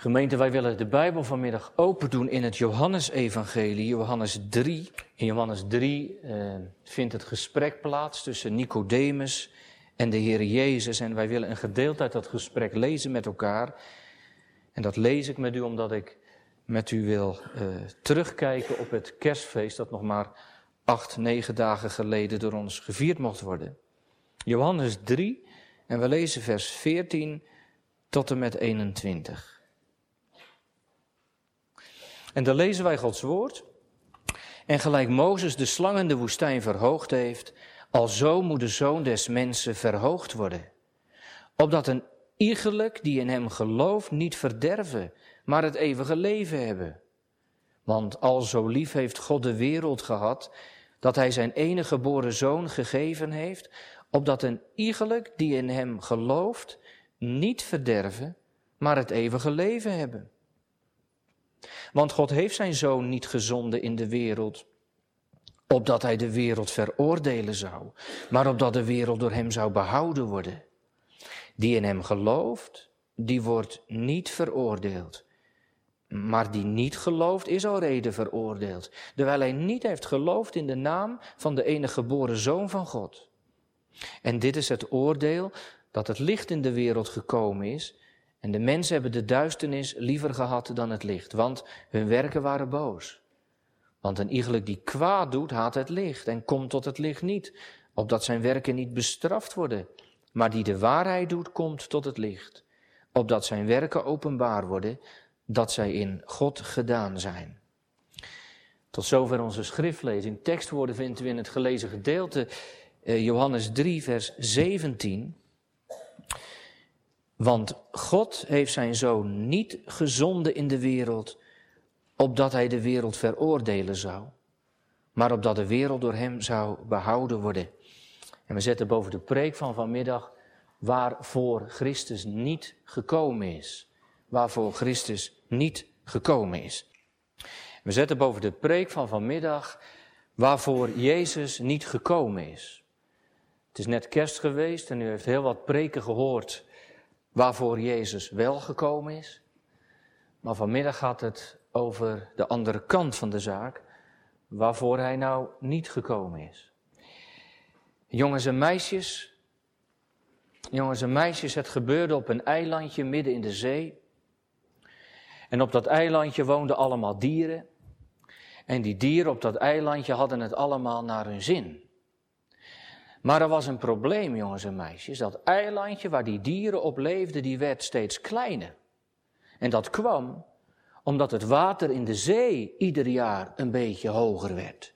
Gemeente, wij willen de Bijbel vanmiddag open doen in het Johannesevangelie, Johannes 3. In Johannes 3 eh, vindt het gesprek plaats tussen Nicodemus en de Heer Jezus. En wij willen een gedeelte uit dat gesprek lezen met elkaar. En dat lees ik met u omdat ik met u wil eh, terugkijken op het kerstfeest dat nog maar acht, negen dagen geleden door ons gevierd mocht worden. Johannes 3 en we lezen vers 14 tot en met 21. En dan lezen wij Gods woord. En gelijk Mozes de slang in de woestijn verhoogd heeft, al zo moet de zoon des mensen verhoogd worden. Opdat een iegelijk die in hem gelooft niet verderven, maar het eeuwige leven hebben. Want al zo lief heeft God de wereld gehad, dat hij zijn enige geboren zoon gegeven heeft, opdat een iegelijk die in hem gelooft niet verderven, maar het eeuwige leven hebben. Want God heeft zijn zoon niet gezonden in de wereld, opdat hij de wereld veroordelen zou, maar opdat de wereld door hem zou behouden worden. Die in hem gelooft, die wordt niet veroordeeld. Maar die niet gelooft, is al reden veroordeeld, terwijl hij niet heeft geloofd in de naam van de enige geboren zoon van God. En dit is het oordeel dat het licht in de wereld gekomen is, en de mensen hebben de duisternis liever gehad dan het licht, want hun werken waren boos. Want een iegelijk die kwaad doet, haat het licht en komt tot het licht niet, opdat zijn werken niet bestraft worden. Maar die de waarheid doet, komt tot het licht, opdat zijn werken openbaar worden, dat zij in God gedaan zijn. Tot zover onze schriftlezing. Tekstwoorden vinden we in het gelezen gedeelte eh, Johannes 3, vers 17. Want God heeft zijn zoon niet gezonden in de wereld, opdat hij de wereld veroordelen zou, maar opdat de wereld door hem zou behouden worden. En we zetten boven de preek van vanmiddag waarvoor Christus niet gekomen is. Waarvoor Christus niet gekomen is. We zetten boven de preek van vanmiddag waarvoor Jezus niet gekomen is. Het is net kerst geweest en u heeft heel wat preken gehoord waarvoor Jezus wel gekomen is. Maar vanmiddag gaat het over de andere kant van de zaak, waarvoor hij nou niet gekomen is. Jongens en meisjes, jongens en meisjes, het gebeurde op een eilandje midden in de zee. En op dat eilandje woonden allemaal dieren. En die dieren op dat eilandje hadden het allemaal naar hun zin. Maar er was een probleem, jongens en meisjes. Dat eilandje waar die dieren op leefden, die werd steeds kleiner. En dat kwam omdat het water in de zee ieder jaar een beetje hoger werd.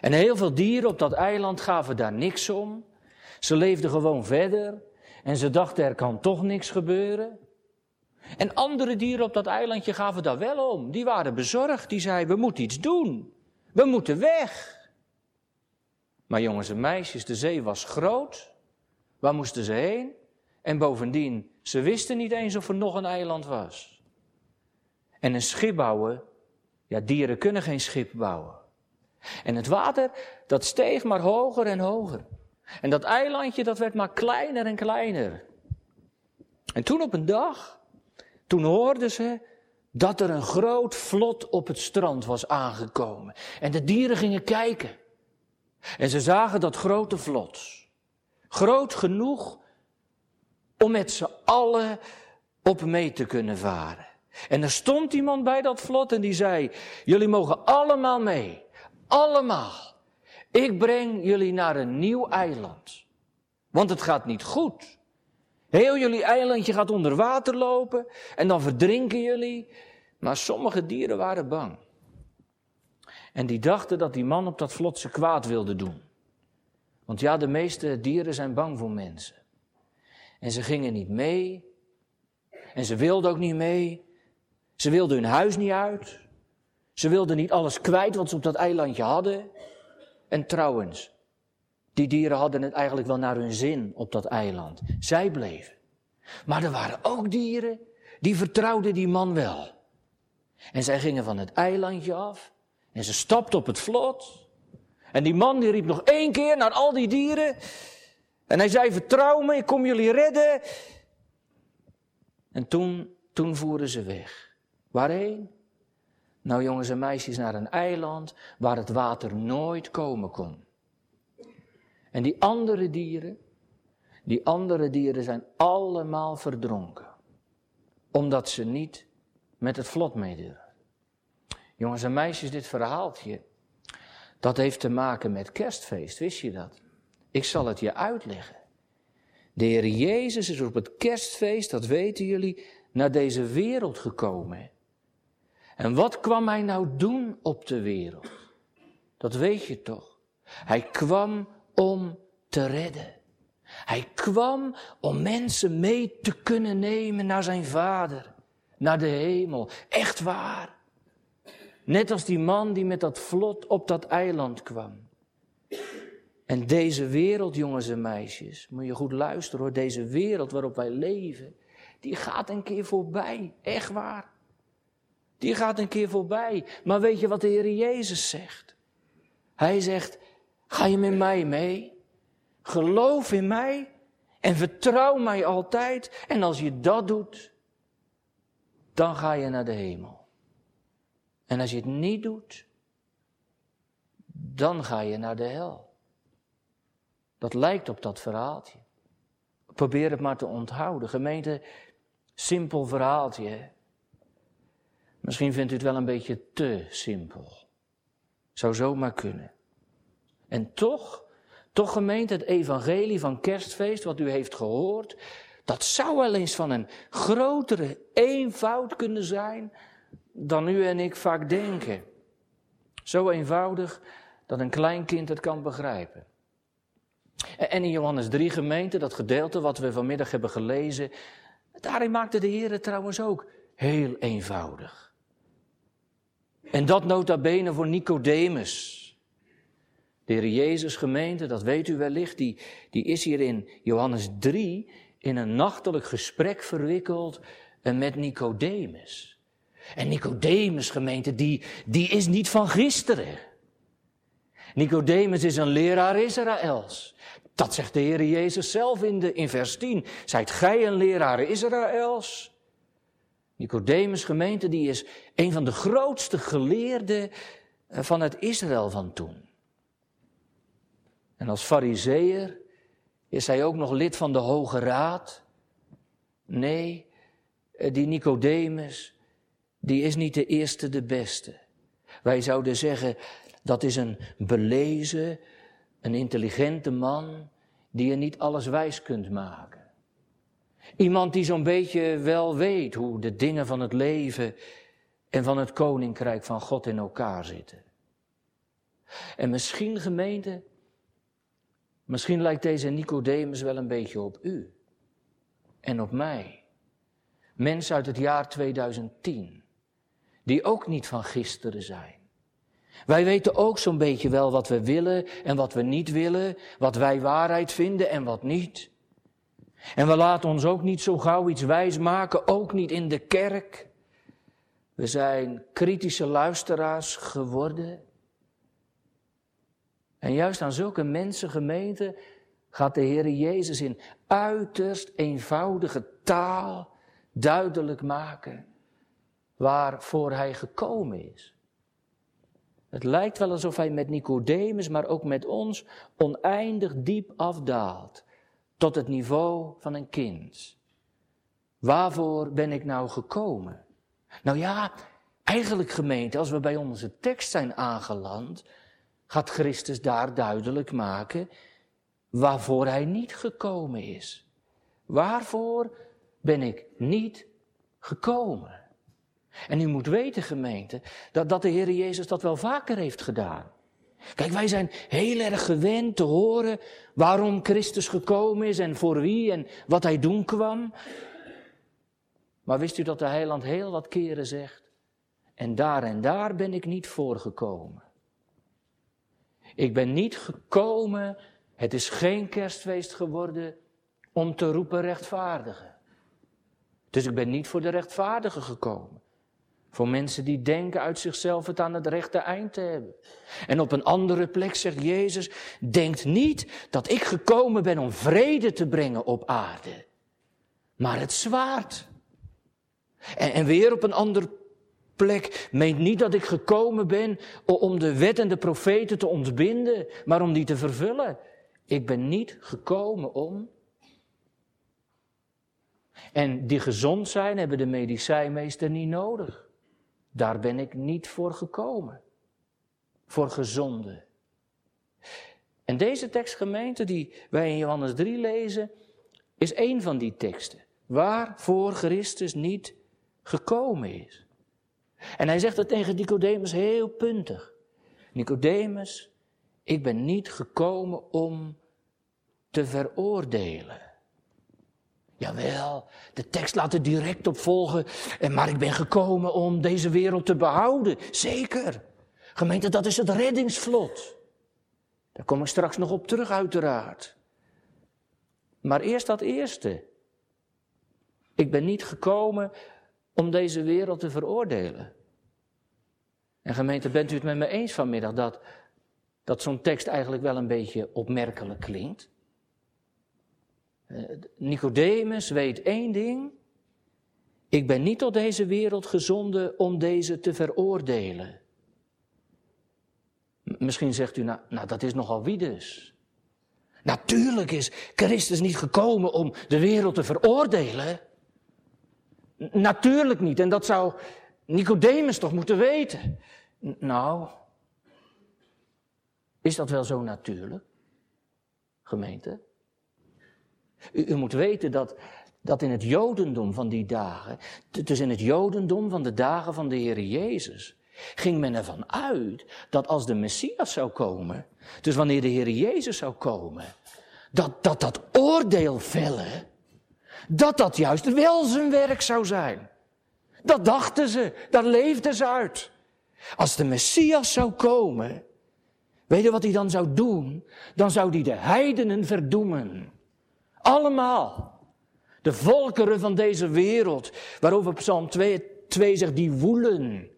En heel veel dieren op dat eiland gaven daar niks om. Ze leefden gewoon verder en ze dachten er kan toch niks gebeuren. En andere dieren op dat eilandje gaven daar wel om. Die waren bezorgd, die zeiden we moeten iets doen. We moeten weg. Maar jongens en meisjes, de zee was groot. Waar moesten ze heen? En bovendien, ze wisten niet eens of er nog een eiland was. En een schip bouwen, ja, dieren kunnen geen schip bouwen. En het water, dat steeg maar hoger en hoger. En dat eilandje, dat werd maar kleiner en kleiner. En toen op een dag, toen hoorden ze dat er een groot vlot op het strand was aangekomen. En de dieren gingen kijken. En ze zagen dat grote vlot. Groot genoeg om met z'n allen op mee te kunnen varen. En er stond iemand bij dat vlot en die zei, jullie mogen allemaal mee. Allemaal. Ik breng jullie naar een nieuw eiland. Want het gaat niet goed. Heel jullie eilandje gaat onder water lopen en dan verdrinken jullie. Maar sommige dieren waren bang. En die dachten dat die man op dat vlot ze kwaad wilde doen. Want ja, de meeste dieren zijn bang voor mensen. En ze gingen niet mee. En ze wilden ook niet mee. Ze wilden hun huis niet uit. Ze wilden niet alles kwijt wat ze op dat eilandje hadden. En trouwens, die dieren hadden het eigenlijk wel naar hun zin op dat eiland. Zij bleven. Maar er waren ook dieren die vertrouwden die man wel. En zij gingen van het eilandje af en ze stapte op het vlot. En die man die riep nog één keer naar al die dieren. En hij zei, vertrouw me, ik kom jullie redden. En toen Toen voeren ze weg. Waarheen? Nou jongens en meisjes, naar een eiland waar het water nooit komen kon. En die andere dieren, die andere dieren zijn allemaal verdronken. Omdat ze niet met het vlot meedurven. Jongens en meisjes, dit verhaaltje, dat heeft te maken met kerstfeest, wist je dat? Ik zal het je uitleggen. De Heer Jezus is op het kerstfeest, dat weten jullie, naar deze wereld gekomen. En wat kwam hij nou doen op de wereld? Dat weet je toch? Hij kwam om te redden. Hij kwam om mensen mee te kunnen nemen naar zijn vader, naar de hemel. Echt waar. Net als die man die met dat vlot op dat eiland kwam. En deze wereld, jongens en meisjes, moet je goed luisteren hoor, deze wereld waarop wij leven, die gaat een keer voorbij, echt waar. Die gaat een keer voorbij. Maar weet je wat de Heer Jezus zegt? Hij zegt, ga je met mij mee? Geloof in mij en vertrouw mij altijd. En als je dat doet, dan ga je naar de hemel. En als je het niet doet, dan ga je naar de hel. Dat lijkt op dat verhaaltje. Probeer het maar te onthouden. Gemeente, simpel verhaaltje. Misschien vindt u het wel een beetje te simpel. Zou zomaar kunnen. En toch, toch gemeente, het evangelie van kerstfeest, wat u heeft gehoord, dat zou wel eens van een grotere eenvoud kunnen zijn dan u en ik vaak denken. Zo eenvoudig dat een klein kind het kan begrijpen. En in Johannes 3 gemeente, dat gedeelte wat we vanmiddag hebben gelezen, daarin maakte de Heer het trouwens ook heel eenvoudig. En dat nota bene voor Nicodemus. De Heer Jezus gemeente, dat weet u wellicht, die, die is hier in Johannes 3 in een nachtelijk gesprek verwikkeld met Nicodemus. En Nicodemus gemeente, die, die is niet van gisteren. Nicodemus is een leraar Israëls. Dat zegt de Heer Jezus zelf in, de, in vers 10. Zijt gij een leraar Israëls? Nicodemus gemeente, die is een van de grootste geleerden eh, van het Israël van toen. En als fariseer is hij ook nog lid van de Hoge Raad. Nee, eh, die Nicodemus, die is niet de eerste de beste. Wij zouden zeggen, dat is een belezen, een intelligente man die je niet alles wijs kunt maken. Iemand die zo'n beetje wel weet hoe de dingen van het leven en van het koninkrijk van God in elkaar zitten. En misschien gemeente, misschien lijkt deze Nicodemus wel een beetje op u en op mij. Mensen uit het jaar 2010, die ook niet van gisteren zijn. Wij weten ook zo'n beetje wel wat we willen en wat we niet willen, wat wij waarheid vinden en wat niet. En we laten ons ook niet zo gauw iets wijs maken, ook niet in de kerk. We zijn kritische luisteraars geworden. En juist aan zulke mensen, gemeente, gaat de Heer Jezus in uiterst eenvoudige taal duidelijk maken waarvoor Hij gekomen is. Het lijkt wel alsof Hij met Nicodemus, maar ook met ons, oneindig diep afdaalt tot het niveau van een kind. Waarvoor ben ik nou gekomen? Nou ja, eigenlijk gemeente, als we bij onze tekst zijn aangeland, gaat Christus daar duidelijk maken waarvoor hij niet gekomen is. Waarvoor ben ik niet gekomen? En u moet weten, gemeente, dat, dat de Heer Jezus dat wel vaker heeft gedaan. Kijk, wij zijn heel erg gewend te horen waarom Christus gekomen is en voor wie en wat hij doen kwam. Maar wist u dat de heiland heel wat keren zegt? En daar en daar ben ik niet voor gekomen. Ik ben niet gekomen, het is geen kerstfeest geworden om te roepen rechtvaardigen. Dus ik ben niet voor de rechtvaardigen gekomen. Voor mensen die denken uit zichzelf het aan het rechte eind te hebben. En op een andere plek zegt Jezus, denkt niet dat ik gekomen ben om vrede te brengen op aarde, maar het zwaard. En, en weer op een ander plek meent niet dat ik gekomen ben om de wet en de profeten te ontbinden, maar om die te vervullen. Ik ben niet gekomen om. En die gezond zijn hebben de medicijnmeester niet nodig. Daar ben ik niet voor gekomen. Voor gezonde. En deze tekstgemeente die wij in Johannes 3 lezen, is één van die teksten. Waarvoor Christus niet gekomen is. En hij zegt het tegen Nicodemus heel puntig. Nicodemus, ik ben niet gekomen om te veroordelen. Jawel, de tekst laat er direct op volgen. Maar ik ben gekomen om deze wereld te behouden. Zeker. Gemeente, dat is het reddingsvlot. Daar kom ik straks nog op terug, uiteraard. Maar eerst dat eerste. Ik ben niet gekomen om deze wereld te veroordelen. En gemeente, bent u het met me eens vanmiddag dat, dat zo'n tekst eigenlijk wel een beetje opmerkelijk klinkt? Uh, Nicodemus weet één ding. Ik ben niet tot deze wereld gezonden om deze te veroordelen. Misschien zegt u, nou, nou dat is nogal wie dus. Natuurlijk is Christus niet gekomen om de wereld te veroordelen. Natuurlijk niet. En dat zou Nicodemus toch moeten weten. Nou, is dat wel zo natuurlijk, gemeente? U, moet weten dat, dat in het Jodendom van die dagen, dus in het Jodendom van de dagen van de Heer Jezus, ging men ervan uit dat als de Messias zou komen, dus wanneer de Heer Jezus zou komen, dat dat, dat oordeel vellen, dat dat juist wel zijn werk zou zijn. Dat dachten ze, daar leefden ze uit. Als de Messias zou komen, weet je wat hij dan zou doen? Dan zou hij de heidenen verdoemen. Allemaal. De volkeren van deze wereld, waarover Psalm 2, 2 zegt, die woelen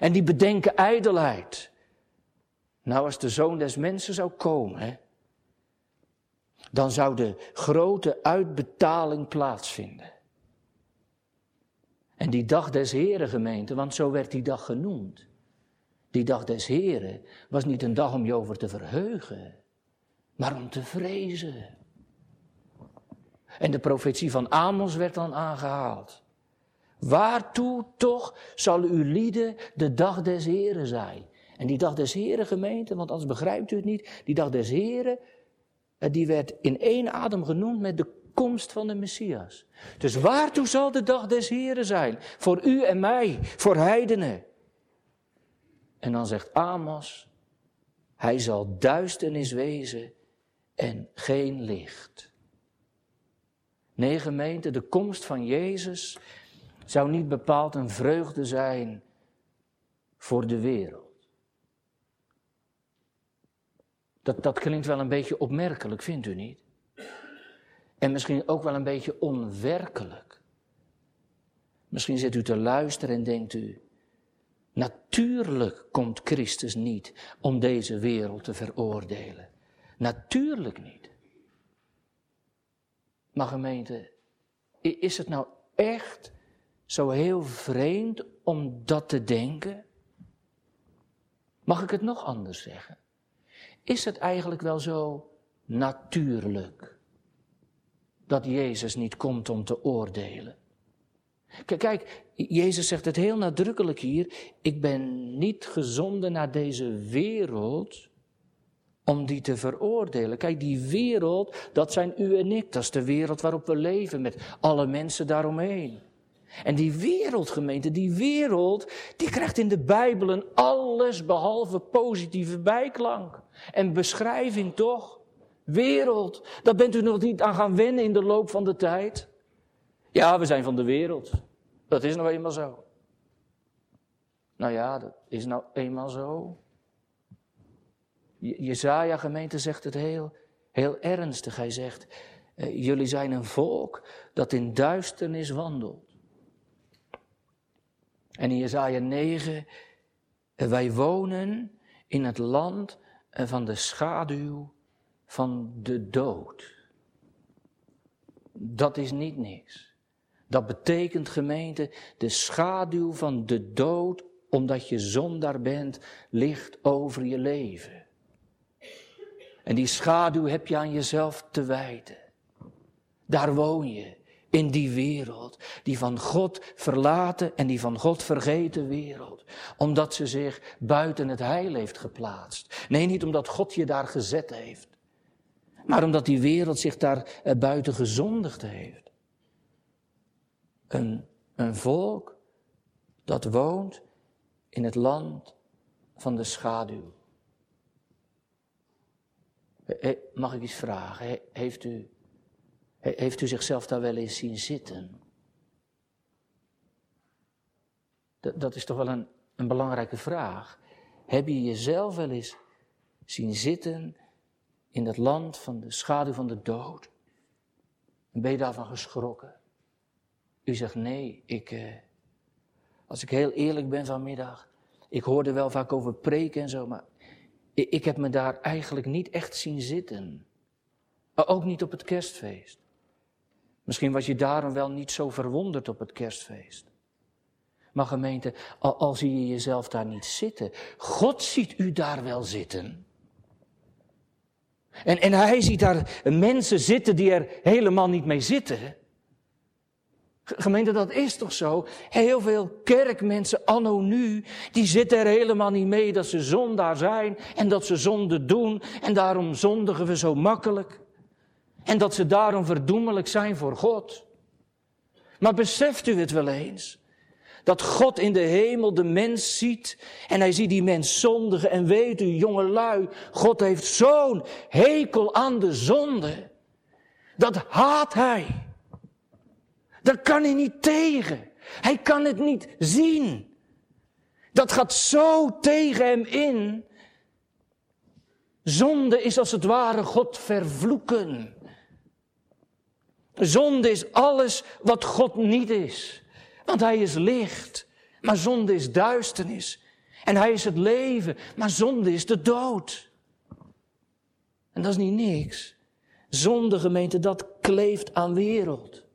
en die bedenken ijdelheid. Nou, als de zoon des mensen zou komen, dan zou de grote uitbetaling plaatsvinden. En die dag des Heren gemeente, want zo werd die dag genoemd. Die dag des Heren was niet een dag om je over te verheugen, maar om te vrezen. En de profetie van Amos werd dan aangehaald. Waartoe toch zal uw lieden de dag des Heren zijn? En die dag des Heren gemeente, want anders begrijpt u het niet, die dag des Heren, eh, die werd in één adem genoemd met de komst van de Messias. Dus waartoe zal de dag des Heren zijn? Voor u en mij, voor heidenen. En dan zegt Amos, hij zal duisternis wezen en geen licht. Nee, gemeente, de komst van Jezus zou niet bepaald een vreugde zijn voor de wereld. Dat, dat klinkt wel een beetje opmerkelijk, vindt u niet? En misschien ook wel een beetje onwerkelijk. Misschien zit u te luisteren en denkt u, natuurlijk komt Christus niet om deze wereld te veroordelen. Natuurlijk niet. Maar gemeente, is het nou echt zo heel vreemd om dat te denken? Mag ik het nog anders zeggen? Is het eigenlijk wel zo natuurlijk dat Jezus niet komt om te oordelen? Kijk, Jezus zegt het heel nadrukkelijk hier. Ik ben niet gezonden naar deze wereld om die te veroordelen. Kijk, die wereld, dat zijn u en ik. Dat is de wereld waarop we leven met alle mensen daaromheen. En die wereldgemeente, die wereld, die krijgt in de Bijbel een alles behalve positieve bijklank. En beschrijving toch? Wereld, daar bent u nog niet aan gaan wennen in de loop van de tijd. Ja, we zijn van de wereld. Dat is nou eenmaal zo. Nou ja, dat is nou eenmaal zo. Jezaja gemeente zegt het heel, heel ernstig. Hij zegt, eh, jullie zijn een volk dat in duisternis wandelt. En in Jezaja 9, eh, wij wonen in het land eh, van de schaduw van de dood. Dat is niet niks. Dat betekent gemeente, de schaduw van de dood, omdat je zondaar bent, ligt over je leven. En die schaduw heb je aan jezelf te wijten. Daar woon je, in die wereld, die van God verlaten en die van God vergeten wereld. Omdat ze zich buiten het heil heeft geplaatst. Nee, niet omdat God je daar gezet heeft, maar omdat die wereld zich daar eh, buiten gezondigd heeft. Een, een volk dat woont in het land van de schaduw. Mag ik iets vragen? Heeft u heeft u zichzelf daar wel eens zien zitten? Dat, dat is toch wel een, een belangrijke vraag. Heb je jezelf wel eens zien zitten in het land van de schaduw van de dood? En ben je daarvan geschrokken? U zegt nee, ik, eh, als ik heel eerlijk ben vanmiddag, ik hoorde wel vaak over preken en zo, maar ik, heb me daar eigenlijk niet echt zien zitten. Ook niet op het kerstfeest. Misschien was je daarom wel niet zo verwonderd op het kerstfeest. Maar gemeente, al, al zie je jezelf daar niet zitten, God ziet u daar wel zitten. En, en hij ziet daar mensen zitten die er helemaal niet mee zitten. Gemeente, dat is toch zo? Heel veel kerkmensen anno nu, die zitten er helemaal niet mee dat ze zondaar zijn en dat ze zonde doen en daarom zondigen we zo makkelijk. En dat ze daarom verdoemelijk zijn voor God. Maar beseft u het wel eens? Dat God in de hemel de mens ziet en hij ziet die mens zondigen. En weet u, jongelui, God heeft zo'n hekel aan de zonde. Dat haat hij. Daar kan hij niet tegen. Hij kan het niet zien. Dat gaat zo tegen hem in. Zonde is als het ware God vervloeken. Zonde is alles wat God niet is. Want Hij is licht, maar zonde is duisternis. En Hij is het leven, maar zonde is de dood. En dat is niet niks. Zonde, gemeente, dat kleeft aan wereld.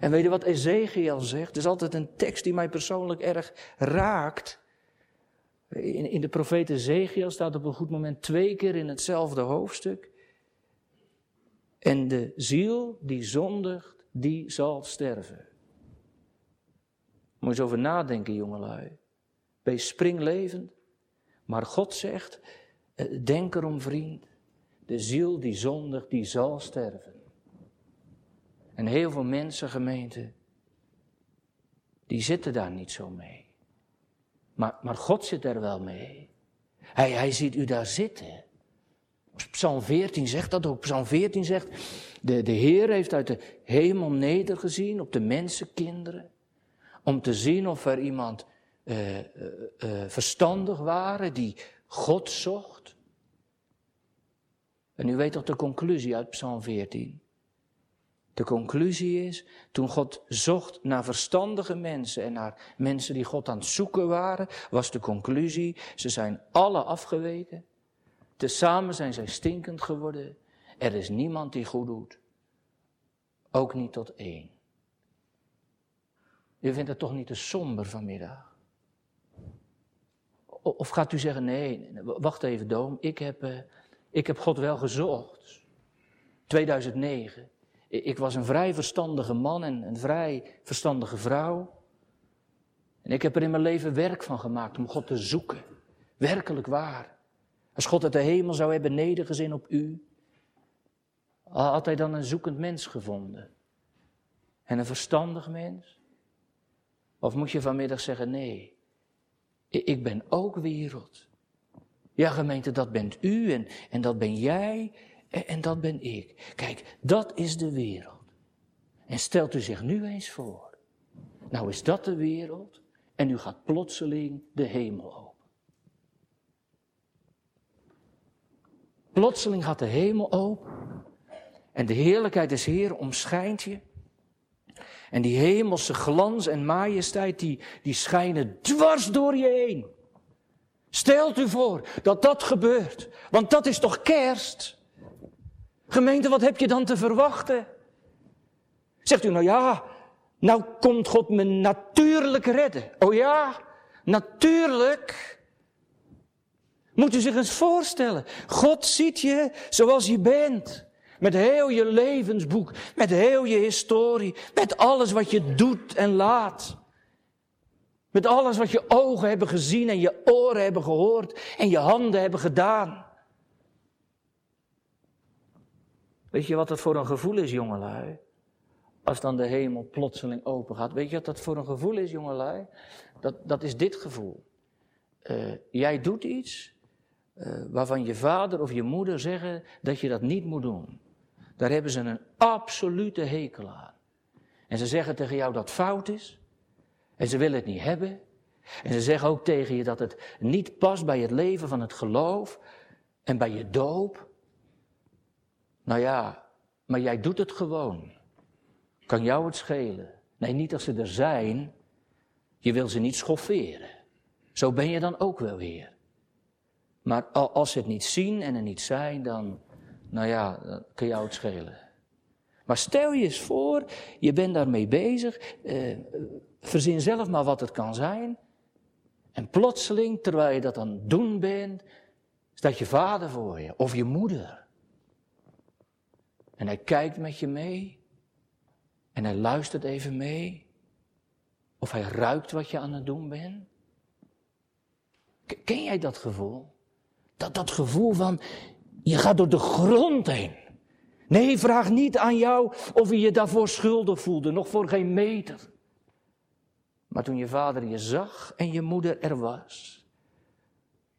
En weet je wat Ezekiel zegt? Het is altijd een tekst die mij persoonlijk erg raakt. In, in de profeet Ezekiel staat op een goed moment twee keer in hetzelfde hoofdstuk. En de ziel die zondigt, die zal sterven. Moet je eens over nadenken, jongelui. Wees springlevend. Maar God zegt, eh, denk erom vriend, de ziel die zondigt, die zal sterven. En heel veel mensen, gemeente, die zitten daar niet zo mee. Maar, maar God zit er wel mee. Hij, hij ziet u daar zitten. Psalm 14 zegt dat ook. Psalm 14 zegt, de, de Heer heeft uit de hemel nedergezien op de mensenkinderen. Om te zien of er iemand uh, uh, uh, verstandig waren die God zocht. En u weet toch de conclusie uit Psalm 14? De conclusie is, toen God zocht naar verstandige mensen en naar mensen die God aan het zoeken waren, was de conclusie, ze zijn alle afgeweken. Tezamen zijn zij stinkend geworden. Er is niemand die goed doet. Ook niet tot één. U vindt het toch niet te somber vanmiddag? Of gaat u zeggen, nee, wacht even Doom, ik heb, uh, ik heb God wel gezocht. 2009. Ik was een vrij verstandige man en een vrij verstandige vrouw. En ik heb er in mijn leven werk van gemaakt om God te zoeken. Werkelijk waar. Als God uit de hemel zou hebben nedergezien op u, had hij dan een zoekend mens gevonden? En een verstandig mens? Of moet je vanmiddag zeggen, nee, ik ben ook wereld. Ja, gemeente, dat bent u en, en dat ben jij en, dat ben ik. Kijk, dat is de wereld. En stelt u zich nu eens voor. Nou is dat de wereld en u gaat plotseling de hemel open. Plotseling gaat de hemel open. En de heerlijkheid des Heer omschijnt je. En die hemelse glans en majesteit, die, die schijnen dwars door je heen. Stelt u voor dat dat gebeurt. Want dat is toch kerst? Gemeente, wat heb je dan te verwachten? Zegt u, nou ja, Nou komt God me natuurlijk redden. Oh ja, natuurlijk. Moet u zich eens voorstellen. God ziet je zoals je bent. Met heel je levensboek, met heel je historie, met alles wat je doet en laat. Met alles wat je ogen hebben gezien en je oren hebben gehoord en je handen hebben gedaan. Weet je wat dat voor een gevoel is, jongelui? Als dan de hemel plotseling open gaat. Weet je wat dat voor een gevoel is, jongelui? Dat, dat is dit gevoel. Uh, jij doet iets uh, waarvan je vader of je moeder zeggen dat je dat niet moet doen. Daar hebben ze een absolute hekel aan. En ze zeggen tegen jou dat fout is. En ze willen het niet hebben. En ze zeggen ook tegen je dat het niet past bij het leven van het geloof en bij je doop. Nou ja, maar jij doet het gewoon. Kan jou het schelen? Nee, niet als ze er zijn. Je wil ze niet schofferen. Zo ben je dan ook wel weer. Maar als ze het niet zien en er niet zijn, dan, nou ja, dan kan jou het schelen. Maar stel je eens voor, je bent daarmee bezig. Eh, verzin zelf maar wat het kan zijn. En plotseling, terwijl je dat aan het doen bent, staat je vader voor je of je moeder. En hij kijkt met je mee. En hij luistert even mee. Of hij ruikt wat je aan het doen bent. Ken jij dat gevoel? Dat, dat gevoel van, je gaat door de grond heen. Nee, vraag niet aan jou of je je daarvoor schuldig voelde, nog voor geen meter. Maar toen je vader je zag en je moeder er was,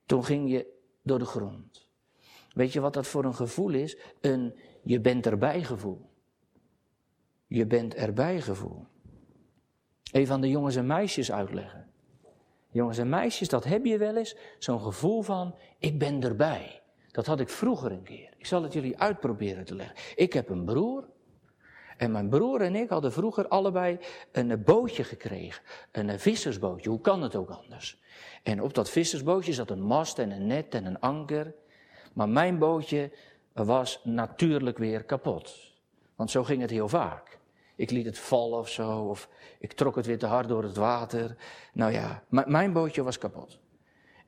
toen ging je door de grond. Weet je wat dat voor een gevoel is? Een je bent erbij gevoel. Je bent erbij gevoel. Even aan de jongens en meisjes uitleggen. Jongens en meisjes, dat heb je wel eens, zo'n gevoel van, ik ben erbij. Dat had ik vroeger een keer. Ik zal het jullie uitproberen te leggen. Ik heb een broer. En mijn broer en ik hadden vroeger allebei een bootje gekregen. Een vissersbootje. Hoe kan het ook anders? En op dat vissersbootje zat een mast en een net en een anker. Maar mijn bootje was natuurlijk weer kapot. Want zo ging het heel vaak. Ik liet het vallen of zo, of ik trok het weer te hard door het water. Nou ja, mijn bootje was kapot.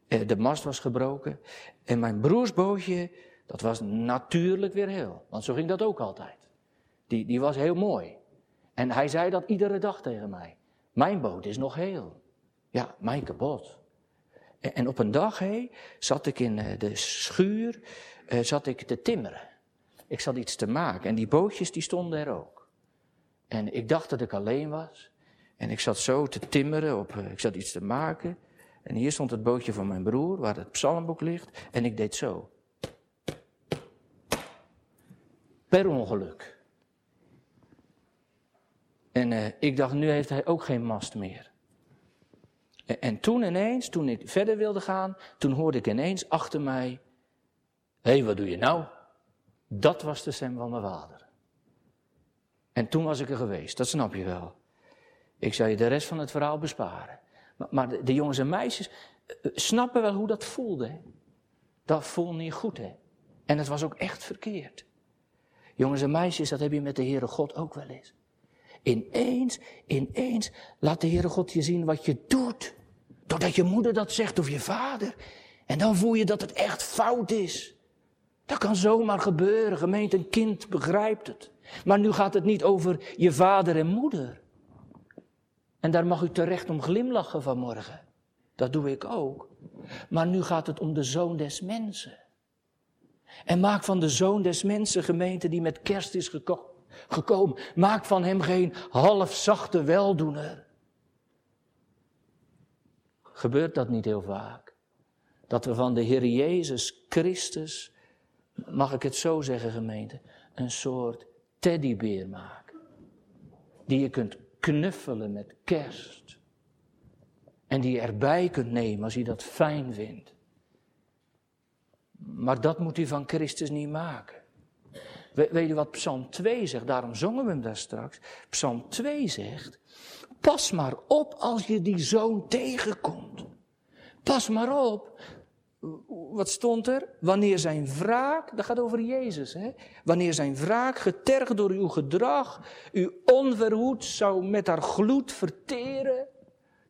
Eh, de mast was gebroken. En mijn broers bootje, dat was natuurlijk weer heel. Want zo ging dat ook altijd. Die, die was heel mooi. En hij zei dat iedere dag tegen mij. Mijn boot is nog heel. Ja, mijn kapot. En, op een dag zat ik in eh, de schuur, eh, zat ik te timmeren. Ik zat iets te maken en die bootjes die stonden er ook. En ik dacht dat ik alleen was. En ik zat zo te timmeren, op, ik zat iets te maken. En hier stond het bootje van mijn broer, waar het psalmboek ligt. En ik deed zo. Per ongeluk. En uh, ik dacht, nu heeft hij ook geen mast meer. En, en, toen ineens, toen ik verder wilde gaan, toen hoorde ik ineens achter mij: hey, wat doe je nou? Dat was de stem van mijn vader. En toen was ik er geweest, dat snap je wel. Ik zou je de rest van het verhaal besparen. Maar de, jongens en meisjes eh, eh, snappen wel hoe dat voelde. Dat voelde niet goed, hè. En het was ook echt verkeerd. Jongens en meisjes, dat heb je met de Heere God ook wel eens. Ineens, ineens laat de Heere God je zien wat je doet. Doordat je moeder dat zegt of je vader. En dan voel je dat het echt fout is. Dat kan zomaar gebeuren. Gemeente, een kind begrijpt het. Maar nu gaat het niet over je vader en moeder. En daar mag u terecht om glimlachen vanmorgen. Dat doe ik ook. Maar nu gaat het om de zoon des mensen. En maak van de zoon des mensen gemeente die met kerst is gekomen. Maak van hem geen halfzachte weldoener. Gebeurt dat niet heel vaak? Dat we van de Heer Jezus Christus, mag ik het zo zeggen gemeente, een soort teddybeer maken. Die je kunt knuffelen met kerst. En die je erbij kunt nemen als je dat fijn vindt. Maar dat moet u van Christus niet maken. We, weet je wat Psalm 2 zegt? Daarom zongen we hem daar straks. Psalm 2 zegt: Pas maar op als je die zoon tegenkomt. Pas maar op. wat stond er? Wanneer zijn wraak, dat gaat over Jezus, hè? Wanneer zijn wraak, getergd door uw gedrag, u onverhoed zou met haar gloed verteren,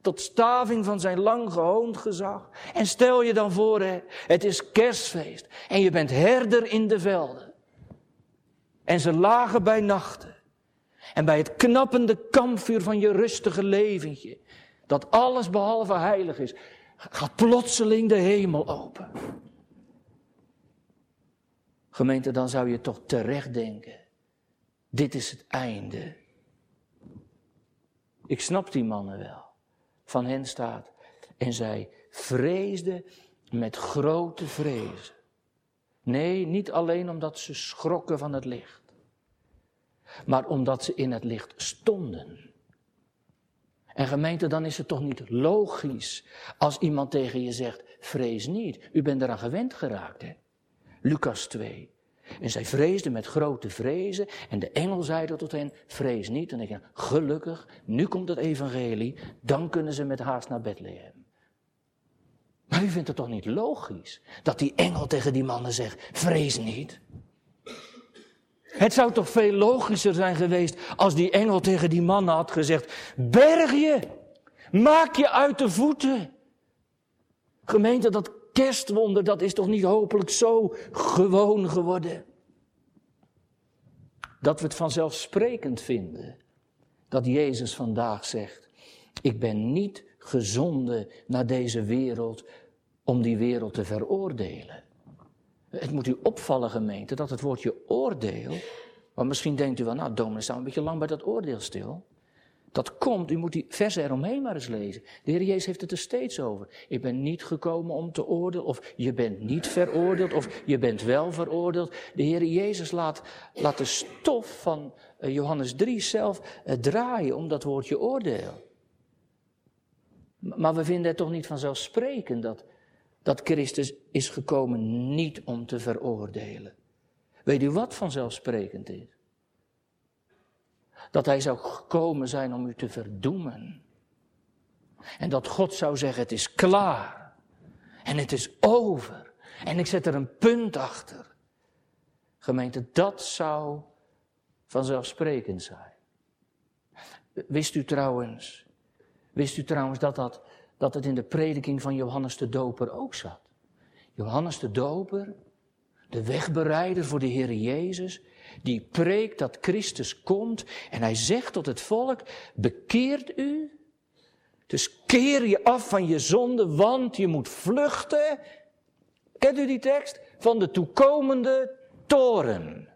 tot staving van zijn lang gehoond gezag. En stel je dan voor, hè, het is kerstfeest en je bent herder in de velden. En ze lagen bij nachten. En bij het knappende kampvuur van je rustige leventje, dat alles behalve heilig is, gaat plotseling de hemel open. Gemeente, dan zou je toch terecht denken, dit is het einde. Ik snap die mannen wel. Van hen staat, en zij vreesden met grote vrezen. Nee, niet alleen omdat ze schrokken van het licht, maar omdat ze in het licht stonden. En gemeente, dan is het toch niet logisch als iemand tegen je zegt, vrees niet. U bent eraan gewend geraakt, hè? Lucas 2. En zij vreesden met grote vrezen en de engel zeide tot hen, vrees niet. En ik denk, gelukkig, nu komt het evangelie, dan kunnen ze met haast naar Bethlehem. Maar u vindt het toch niet logisch dat die engel tegen die mannen zegt, vrees niet. Het zou toch veel logischer zijn geweest als die engel tegen die mannen had gezegd: Berg je, maak je uit de voeten. Gemeente, dat kerstwonder, dat is toch niet hopelijk zo gewoon geworden? Dat we het vanzelfsprekend vinden dat Jezus vandaag zegt: Ik ben niet gezonden naar deze wereld om die wereld te veroordelen. Het moet u opvallen, gemeente, dat het woordje oordeel. Maar misschien denkt u wel, nou, dominee, staan een beetje lang bij dat oordeel stil. Dat komt, u moet die versen eromheen maar eens lezen. De Heer Jezus heeft het er steeds over. Ik ben niet gekomen om te oordelen, of je bent niet veroordeeld, of je bent wel veroordeeld. De Heer Jezus laat, laat de stof van eh, Johannes 3 zelf uh, draaien om dat woordje oordeel. Maar we vinden het toch niet vanzelfsprekend dat, dat Christus is gekomen niet om te veroordelen. Weet u wat vanzelfsprekend is? Dat hij zou gekomen zijn om u te verdoemen. En dat God zou zeggen, het is klaar. En het is over. En ik zet er een punt achter. Gemeente, dat zou vanzelfsprekend zijn. Wist u trouwens, wist u trouwens dat dat dat het in de prediking van Johannes de Doper ook zat. Johannes de Doper, de wegbereider voor de Heer Jezus, die preekt dat Christus komt en hij zegt tot het volk, bekeert u. Dus keer je af van je zonde, want je moet vluchten. Kent u die tekst? Van de toekomende toren.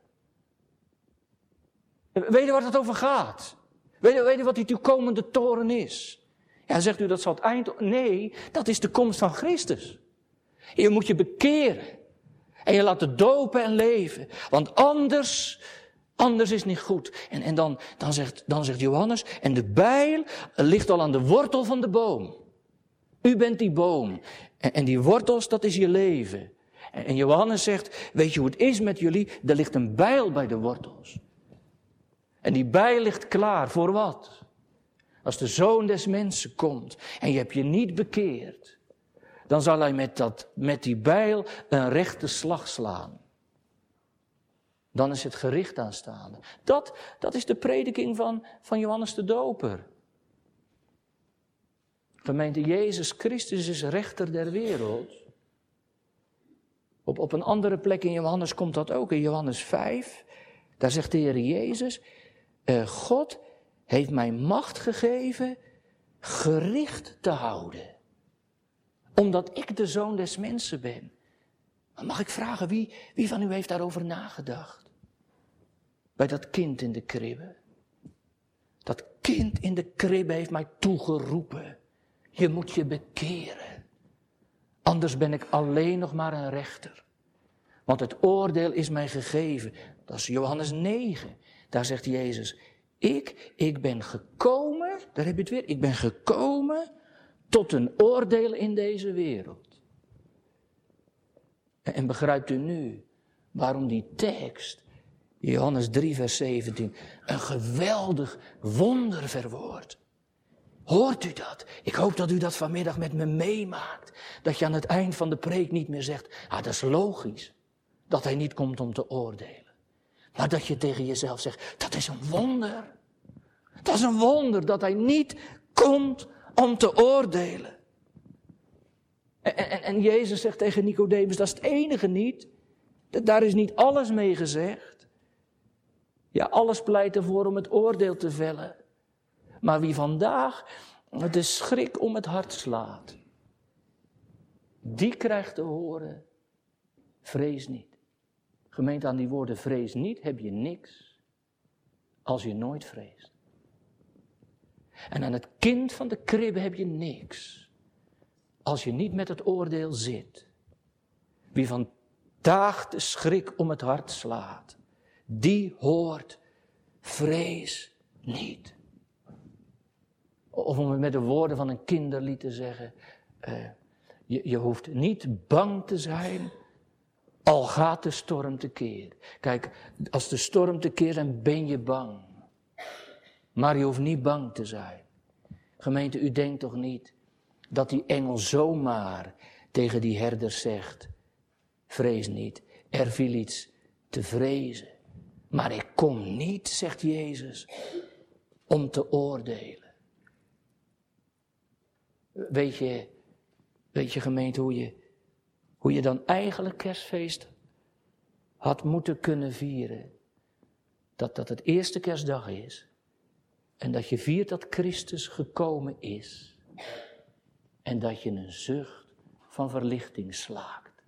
Weet je waar het over gaat? Weet je, weet wat die toekomende toren is? Ja, zegt u dat zal het eind. Nee, dat is de komst van Christus. Je moet je bekeren. En je laten dopen en leven. Want anders, anders is niet goed. En, en dan, dan, zegt, dan zegt Johannes, en de bijl ligt al aan de wortel van de boom. U bent die boom. En, en die wortels, dat is je leven. En, en Johannes zegt, weet je hoe het is met jullie? Er ligt een bijl bij de wortels. En die bijl ligt klaar voor wat? Als de zoon des mensen komt en je hebt je niet bekeerd, dan zal hij met, dat, met die bijl een rechte slag slaan. Dan is het gericht aanstaande. Dat, dat is de prediking van, van Johannes de Doper. Gemeente Jezus Christus is rechter der wereld. Op, op een andere plek in Johannes komt dat ook, in Johannes 5. Daar zegt de Heer Jezus, uh, God heeft mij macht gegeven gericht te houden. Omdat ik de zoon des mensen ben. mag ik vragen, wie, wie van u heeft daarover nagedacht? Bij dat kind in de kribbe. Dat kind in de kribbe heeft mij toegeroepen. Je moet je bekeren. Anders ben ik alleen nog maar een rechter. Want het oordeel is mij gegeven. Dat is Johannes 9. Daar zegt Jezus, ik, ik ben gekomen, daar heb je het weer, ik ben gekomen tot een oordeel in deze wereld. En begrijpt u nu waarom die tekst, Johannes 3, vers 17, een geweldig wonder verwoordt? Hoort u dat? Ik hoop dat u dat vanmiddag met me meemaakt. Dat je aan het eind van de preek niet meer zegt, ah, dat is logisch. Dat hij niet komt om te oordelen. Maar dat je tegen jezelf zegt, dat is een wonder. Dat is een wonder dat hij niet komt om te oordelen. En, en, en Jezus zegt tegen Nicodemus, dat is het enige niet. Daar is niet alles mee gezegd. Ja, alles pleit ervoor om het oordeel te vellen. Maar wie vandaag de schrik om het hart slaat, die krijgt te horen, vrees niet. Gemeente aan die woorden vrees niet heb je niks als je nooit vreest. En aan het kind van de kribbe heb je niks als je niet met het oordeel zit. Wie vandaag de schrik om het hart slaat, die hoort vrees niet. Of om het met de woorden van een kinderlied te zeggen, uh, je, je hoeft niet bang te zijn, al gaat de storm tekeer. Kijk, als de storm tekeer dan ben je bang. Maar je hoeft niet bang te zijn. Gemeente, u denkt toch niet dat die engel zomaar tegen die herder zegt, vrees niet, er viel iets te vrezen. Maar ik kom niet, zegt Jezus, om te oordelen. Weet je, weet je gemeente hoe je, hoe je dan eigenlijk kerstfeest had moeten kunnen vieren? Dat dat het eerste kerstdag is. En dat je viert dat Christus gekomen is. En dat je een zucht van verlichting slaakt.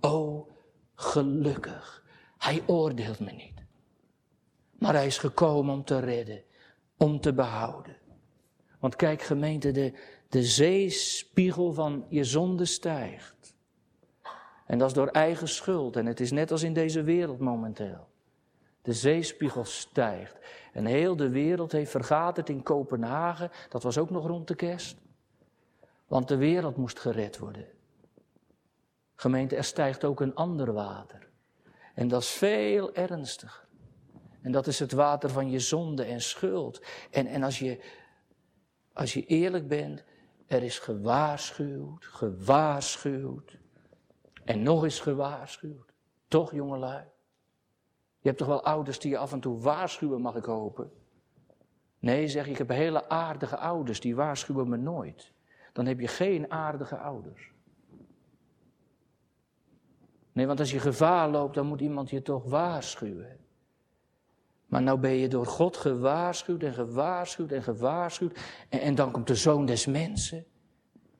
O, gelukkig, hij oordeelt me niet. Maar hij is gekomen om te redden, om te behouden. Want kijk gemeente, de, de zeespiegel van je zonde stijgt. En dat is door eigen schuld. En het is net als in deze wereld momenteel. De zeespiegel stijgt. En heel de wereld heeft vergaterd in Kopenhagen. Dat was ook nog rond de kerst. Want de wereld moest gered worden. Gemeente, er stijgt ook een ander water. En dat is veel ernstiger. En dat is het water van je zonde en schuld. En, en als, je, als je eerlijk bent, er is gewaarschuwd, gewaarschuwd. En nog eens gewaarschuwd. Toch, jongelui? Je hebt toch wel ouders die je af en toe waarschuwen, mag ik hopen? Nee, zeg ik, ik heb hele aardige ouders, die waarschuwen me nooit. Dan heb je geen aardige ouders. Nee, want als je gevaar loopt, dan moet iemand je toch waarschuwen. Maar nou ben je door God gewaarschuwd en gewaarschuwd en gewaarschuwd. En, en dan komt de zoon des mensen.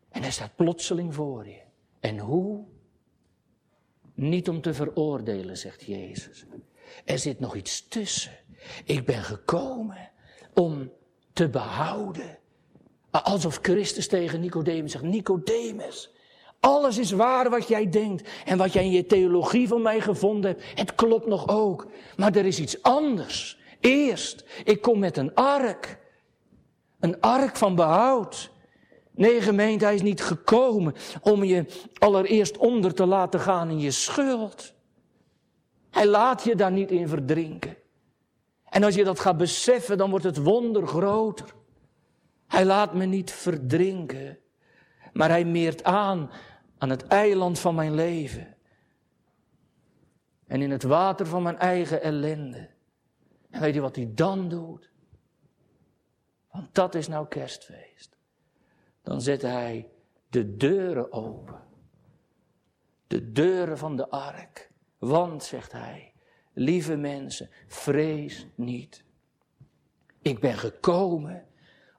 En hij staat plotseling voor je. En hoe? Niet om te veroordelen, zegt Jezus. Er zit nog iets tussen. Ik ben gekomen om te behouden. Alsof Christus tegen Nicodemus zegt, Nicodemus, alles is waar wat jij denkt en wat jij in je theologie van mij gevonden hebt. Het klopt nog ook. Maar er is iets anders. Eerst, ik kom met een ark. Een ark van behoud. Nee, gemeente, hij is niet gekomen om je allereerst onder te laten gaan in je schuld. Hij laat je daar niet in verdrinken. En als je dat gaat beseffen, dan wordt het wonder groter. Hij laat me niet verdrinken, maar hij meert aan aan het eiland van mijn leven. En in het water van mijn eigen ellende. En weet je wat hij dan doet? Want dat is nou kerstfeest. Dan zet hij de deuren open. De deuren van de ark. Want, zegt hij, lieve mensen, vrees niet. Ik ben gekomen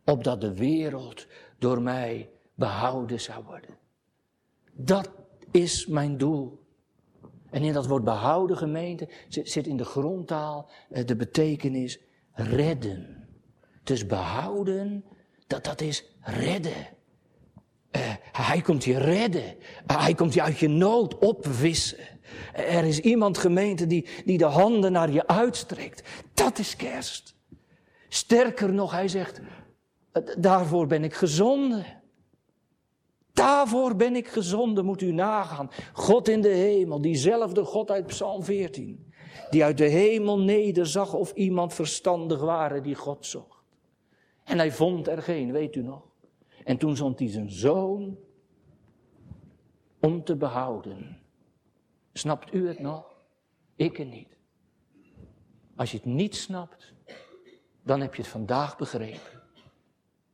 opdat de wereld door mij behouden zou worden. Dat is mijn doel. En in dat woord behouden gemeente zit in de grondtaal eh, de betekenis redden. Dus behouden, dat, dat is redden. Uh, hij komt je redden. Uh, hij komt je uit je nood opwissen. er is iemand gemeente die, die de handen naar je uitstrekt. Dat is kerst. Sterker nog, hij zegt, daarvoor ben ik gezonden. Daarvoor ben ik gezonden, moet u nagaan. God in de hemel, diezelfde God uit Psalm 14. Die uit de hemel nederzag of iemand verstandig waren die God zocht. En hij vond er geen, weet u nog? En toen zond hij zijn zoon om te behouden. Snapt u het nog? Ik het niet. Als je het niet snapt, dan heb je het vandaag begrepen.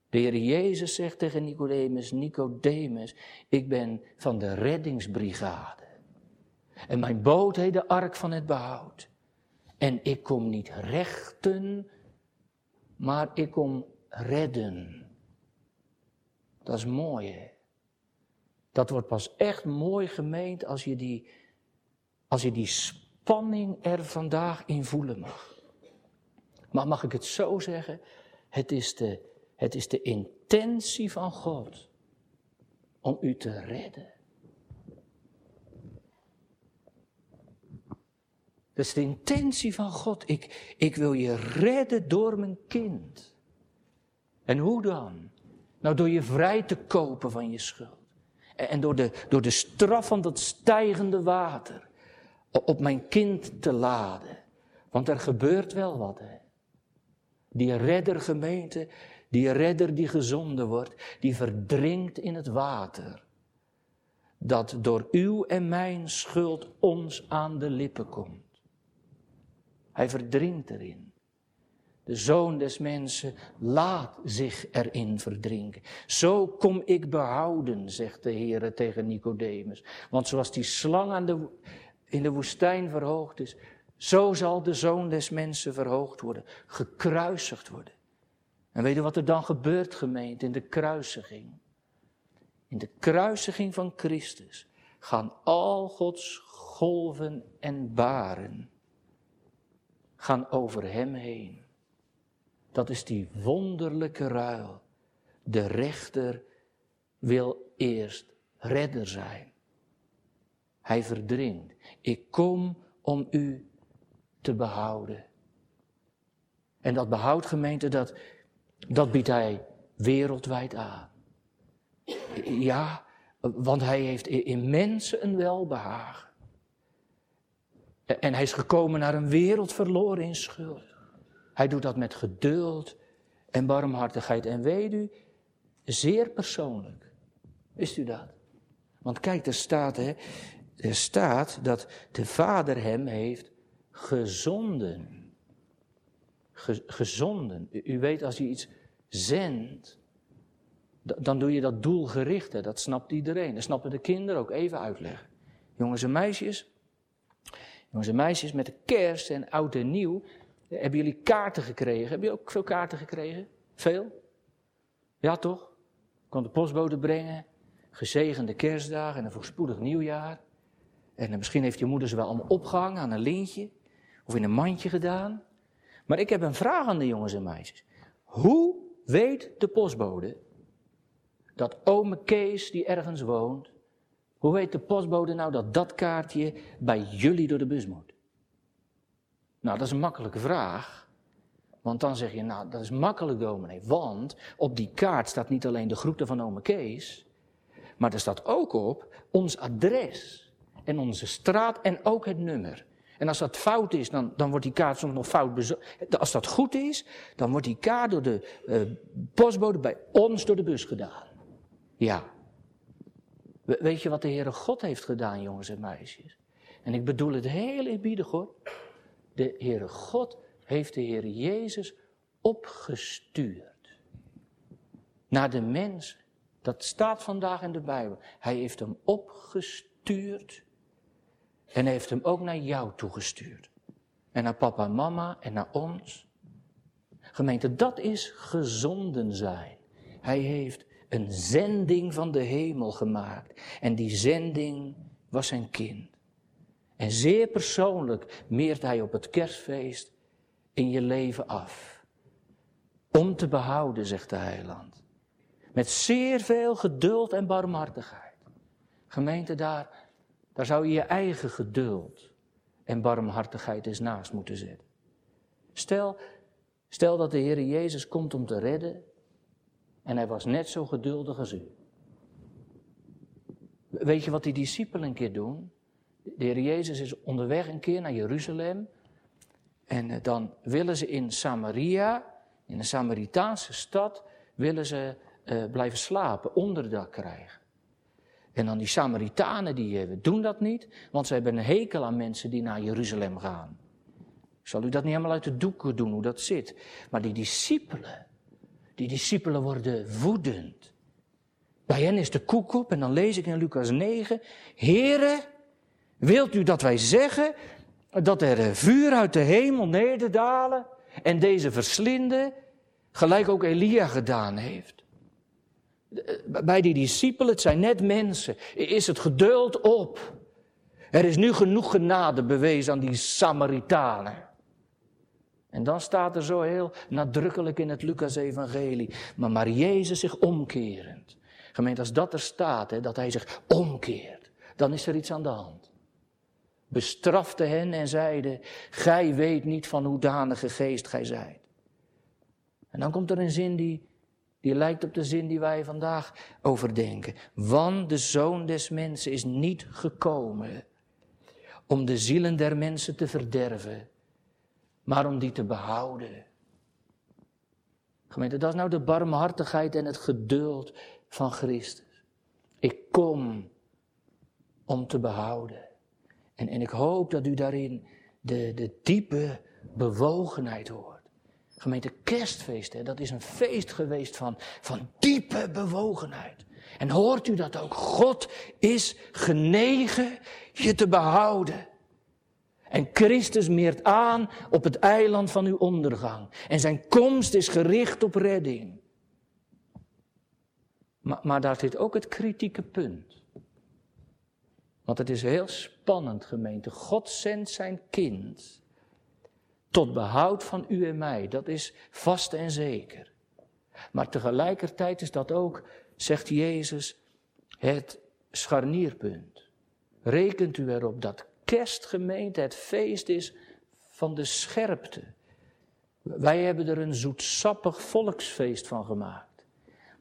De Heer Jezus zegt tegen Nicodemus, Nicodemus, ik ben van de reddingsbrigade. En mijn boot heet de ark van het behoud. En ik kom niet rechten, maar ik kom redden. Dat is mooi, hè? Dat wordt pas echt mooi gemeend als je die, als je die spanning er vandaag in voelen mag. Maar mag ik het zo zeggen? Het is de, het is de intentie van God om u te redden. Dat is de intentie van God. Ik, ik wil je redden door mijn kind. En hoe dan? Nou, door je vrij te kopen van je schuld. En door de, door de straf van dat stijgende water op mijn kind te laden. Want er gebeurt wel wat. Hè? Die reddergemeente, die redder die gezonden wordt, die verdrinkt in het water. Dat door uw en mijn schuld ons aan de lippen komt. Hij verdrinkt erin. De zoon des mensen laat zich erin verdrinken. Zo kom ik behouden, zegt de Heer tegen Nicodemus. Want zoals die slang aan de, in de woestijn verhoogd is, zo zal de zoon des mensen verhoogd worden, gekruisigd worden. En weet je wat er dan gebeurt, gemeente, in de kruisiging? In de kruisiging van Christus gaan al Gods golven en baren gaan over hem heen. Dat is die wonderlijke ruil. De rechter wil eerst redder zijn. Hij verdringt. Ik kom om u te behouden. En dat behoud gemeente, dat, dat biedt hij wereldwijd aan. Ja, want hij heeft in mensen een welbehagen. En hij is gekomen naar een wereld verloren in schuld. Hij doet dat met geduld en barmhartigheid. En weet u, zeer persoonlijk. Wist u dat? Want kijk, er staat, hè, er staat dat de Vader hem heeft gezonden. gezonden. U, weet, als je iets zendt, dan doe je dat doelgericht. Hè? Dat snapt iedereen. Dat snappen de kinderen ook. Even uitleggen. Jongens en meisjes. Jongens en meisjes, met de kerst en oud en nieuw hebben jullie kaarten gekregen? Hebben jullie ook veel kaarten gekregen? Veel? Ja, toch? Kon de postbode brengen. Gezegende kerstdagen en een voorspoedig nieuwjaar. En misschien heeft je moeder ze wel allemaal opgehangen aan een lintje. Of in een mandje gedaan. Maar ik heb een vraag aan de jongens en meisjes. Hoe weet de postbode dat ome Kees die ergens woont, hoe weet de postbode nou dat dat kaartje bij jullie door de bus moet? Nou, dat is een makkelijke vraag. Want dan zeg je, nou, dat is makkelijk, dominee. Want op die kaart staat niet alleen de groeten van ome Kees, maar er staat ook op ons adres en onze straat en ook het nummer. En als dat fout is, dan, dan wordt die kaart soms nog fout bezorgd. Als dat goed is, dan wordt die kaart door de uh, postbode bij ons door de bus gedaan. Ja. Weet je wat de Heere God heeft gedaan, jongens en meisjes? En ik bedoel het heel eerbiedig hoor. De Heere God heeft de Heer Jezus opgestuurd naar de mens. Dat staat vandaag in de Bijbel. Hij heeft hem opgestuurd en heeft hem ook naar jou toegestuurd. En naar papa en mama en naar ons. Gemeente, dat is gezonden zijn. Hij heeft een zending van de hemel gemaakt. En die zending was zijn kind. En zeer persoonlijk meert hij op het kerstfeest in je leven af. Om te behouden, zegt de heiland. Met zeer veel geduld en barmhartigheid. Gemeente, daar, daar zou je je eigen geduld en barmhartigheid eens naast moeten zetten. Stel, stel dat de Heer Jezus komt om te redden en hij was net zo geduldig als u. Weet je wat die discipelen een keer doen? De Heer Jezus is onderweg een keer naar Jeruzalem. En eh, dan willen ze in Samaria, In een Samaritaanse stad willen ze uh, blijven slapen, onderdak krijgen. En dan die Samaritanen, die uh, doen dat niet, want ze hebben een hekel aan mensen die naar Jeruzalem gaan. Ik zal u dat niet helemaal uit de doeken doen, hoe dat zit. Maar die discipelen, die discipelen worden woedend. Bij hen is de koek op en dan lees ik in Lucas 9, Heere, wilt u dat wij zeggen dat er vuur uit de hemel nederdalen en deze verslinden, gelijk ook Elia gedaan heeft? Bij die discipelen, het zijn net mensen, is het geduld op. Er is nu genoeg genade bewezen aan die Samaritanen. En dan staat er zo heel nadrukkelijk in het Lucas-evangelie, maar maar Jezus zich omkerend. Gemeente, als dat er staat, hè, dat hij zich omkeert, dan is er iets aan de hand. Bestrafte hen en zeide, gij weet niet van hoedanige geest gij zijt. En dan komt er een zin die, die lijkt op de zin die wij vandaag overdenken. Want de zoon des mensen is niet gekomen om de zielen der mensen te verderven, maar om die te behouden. Gemeente, dat is nou de barmhartigheid en het geduld van Christus. Ik kom om te behouden. En, en ik hoop dat u daarin de, de diepe bewogenheid hoort. Gemeente kerstfeest, hè, dat is een feest geweest van, van diepe bewogenheid. En hoort u dat ook? God is genegen je te behouden. En Christus meert aan op het eiland van uw ondergang. En zijn komst is gericht op redding. Maar, maar daar zit ook het kritieke punt. Want het is heel spannend, gemeente. God zendt zijn kind tot behoud van u en mij. Dat is vast en zeker. Maar tegelijkertijd is dat ook, zegt Jezus, het scharnierpunt. Rekent u erop dat kerstgemeente het feest is van de scherpte. Wij hebben er een zoetsappig volksfeest van gemaakt.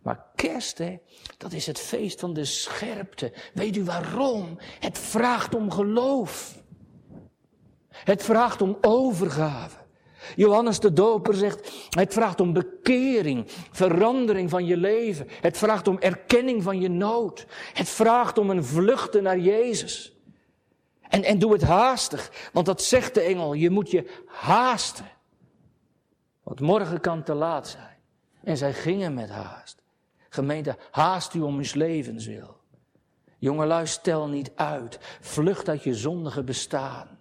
Maar kerst, hè, dat is het feest van de scherpte. Weet u waarom? Het vraagt om geloof. Het vraagt om overgave. Johannes de Doper zegt, het vraagt om bekering, verandering van je leven. Het vraagt om erkenning van je nood. Het vraagt om een vluchten naar Jezus. En, en doe het haastig, want dat zegt de engel, je moet je haasten. Want morgen kan te laat zijn. En zij gingen met haast. Gemeente, haast u om uw levenswil. Jongelui, stel niet uit. Vlucht uit je zondige bestaan.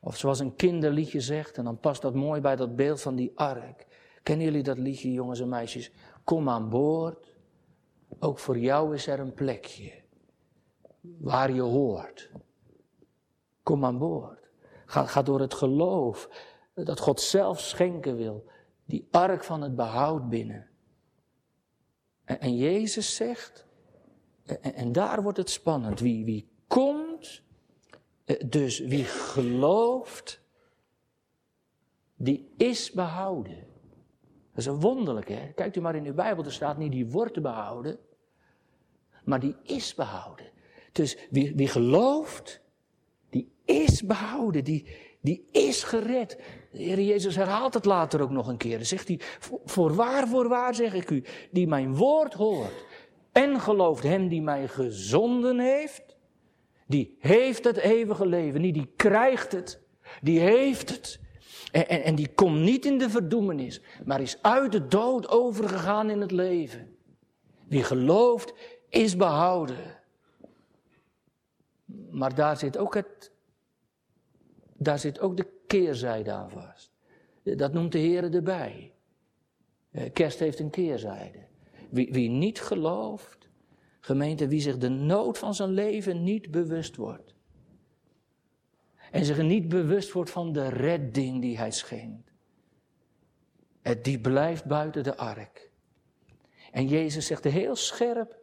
Of zoals een kinderliedje zegt, en dan past dat mooi bij dat beeld van die ark. Kennen jullie dat liedje, jongens en meisjes? Kom aan boord. Ook voor jou is er een plekje waar je hoort. Kom aan boord. Ga, ga door het geloof dat God zelf schenken wil die ark van het behoud binnen. En, Jezus zegt, en, en, daar wordt het spannend, wie, wie komt, eh, dus wie gelooft, die is behouden. Dat is een wonderlijk, hè? Kijkt u maar in uw Bijbel, er staat niet die wordt behouden, maar die is behouden. Dus wie, wie gelooft, die is behouden, die, die is gered. De Heer Jezus herhaalt het later ook nog een keer. Zegt hij, voorwaar, voorwaar zeg ik u, die mijn woord hoort en gelooft hem die mij gezonden heeft, die heeft het eeuwige leven. Niet die krijgt het, die heeft het. En, en, en die komt niet in de verdoemenis, maar is uit de dood overgegaan in het leven. Wie gelooft, is behouden. Maar daar zit ook het, daar zit ook de keerzijde aan vast. Dat noemt de Heer erbij. Eh, kerst heeft een keerzijde. Wie, wie niet gelooft, gemeente, wie zich de nood van zijn leven niet bewust wordt. En zich niet bewust wordt van de redding die hij schenkt. Eh, die blijft buiten de ark. En Jezus zegt heel scherp,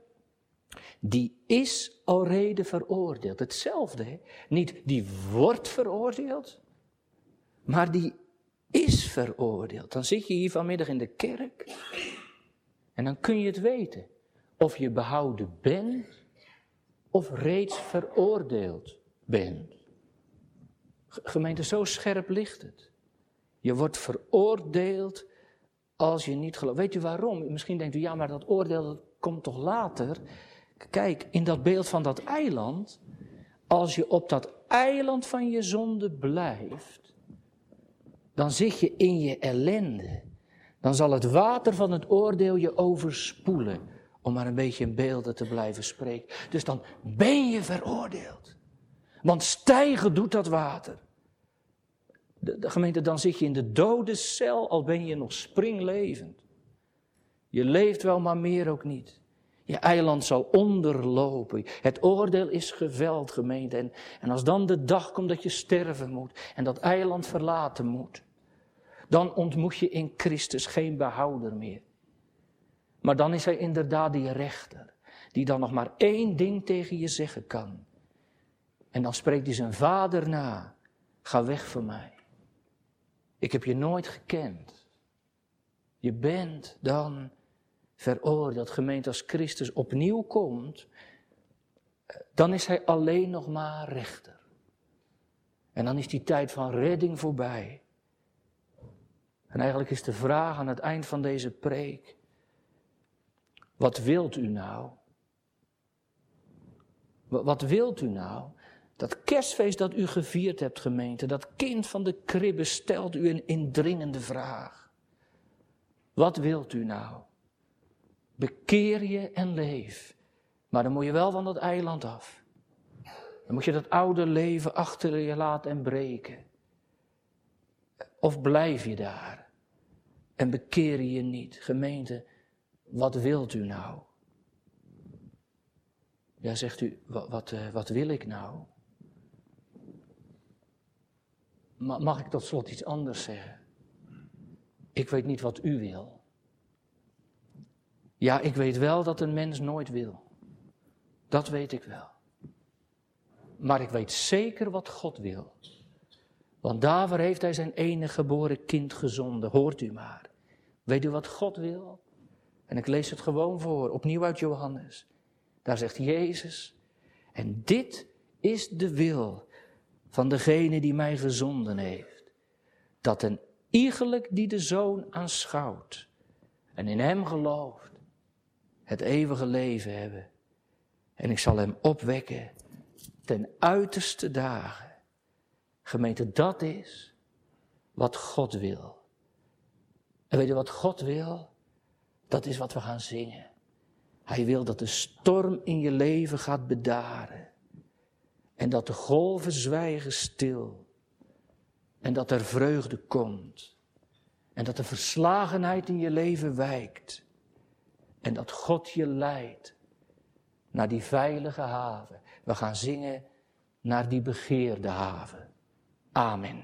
die is al reden veroordeeld. Hetzelfde, hè? niet die wordt veroordeeld, maar die is veroordeeld. Dan zit je hier vanmiddag in de kerk en dan kun je het weten. Of je behouden bent of reeds veroordeeld bent. Gemeente, zo scherp ligt het. Je wordt veroordeeld als je niet gelooft. Weet u waarom? Misschien denkt u, ja, maar dat oordeel komt toch later? Kijk, in dat beeld van dat eiland, als je op dat eiland van je zonde blijft, dan zit je in je ellende. Dan zal het water van het oordeel je overspoelen, om maar een beetje in beelden te blijven spreken. Dus dan ben je veroordeeld. Want stijgen doet dat water. De, de, gemeente, dan zit je in de dode cel, al ben je nog springlevend. Je leeft wel, maar meer ook niet. Je eiland zal onderlopen. Het oordeel is geveld, gemeente. En, en als dan de dag komt dat je sterven moet en dat eiland verlaten moet, dan ontmoet je in Christus geen behouder meer. Maar dan is hij inderdaad die rechter, die dan nog maar één ding tegen je zeggen kan. En dan spreekt hij zijn vader na: Ga weg van mij. Ik heb je nooit gekend. Je bent dan veroordeeld, gemeente, als Christus opnieuw komt, dan is hij alleen nog maar rechter. En dan is die tijd van redding voorbij. En eigenlijk is de vraag aan het eind van deze preek: wat wilt u nou? Wat wilt u nou? Dat kerstfeest dat u gevierd hebt, gemeente, dat kind van de kribbe stelt u een indringende vraag. Wat wilt u nou? Bekeer je en leef. Maar dan moet je wel van dat eiland af. Dan moet je dat oude leven achter je laten en breken. Of blijf je daar en bekeer je niet? Gemeente, wat wilt u nou? Ja, zegt u, wat, wat, eh, wat wil ik nou? Mag ik tot slot iets anders zeggen? Ik weet niet wat u wil. Ja, ik weet wel dat een mens nooit wil. Dat weet ik wel. Maar ik weet zeker wat God wil. Want daarvoor heeft hij zijn enige geboren kind gezonden. Hoort u maar. Weet u wat God wil? En ik lees het gewoon voor, opnieuw uit Johannes. Daar zegt Jezus. En dit is de wil van degene die mij gezonden heeft. Dat een iegelijk die de zoon aanschouwt en in hem gelooft, het eeuwige leven hebben. En ik zal hem opwekken ten uiterste dagen. Gemeente, dat is wat God wil. En weet je wat God wil? Dat is wat we gaan zingen. Hij wil dat de storm in je leven gaat bedaren. En dat de golven zwijgen stil. En dat er vreugde komt. En dat de verslagenheid in je leven wijkt. En dat God je leidt naar die veilige haven. We gaan zingen naar die begeerde haven. Amen.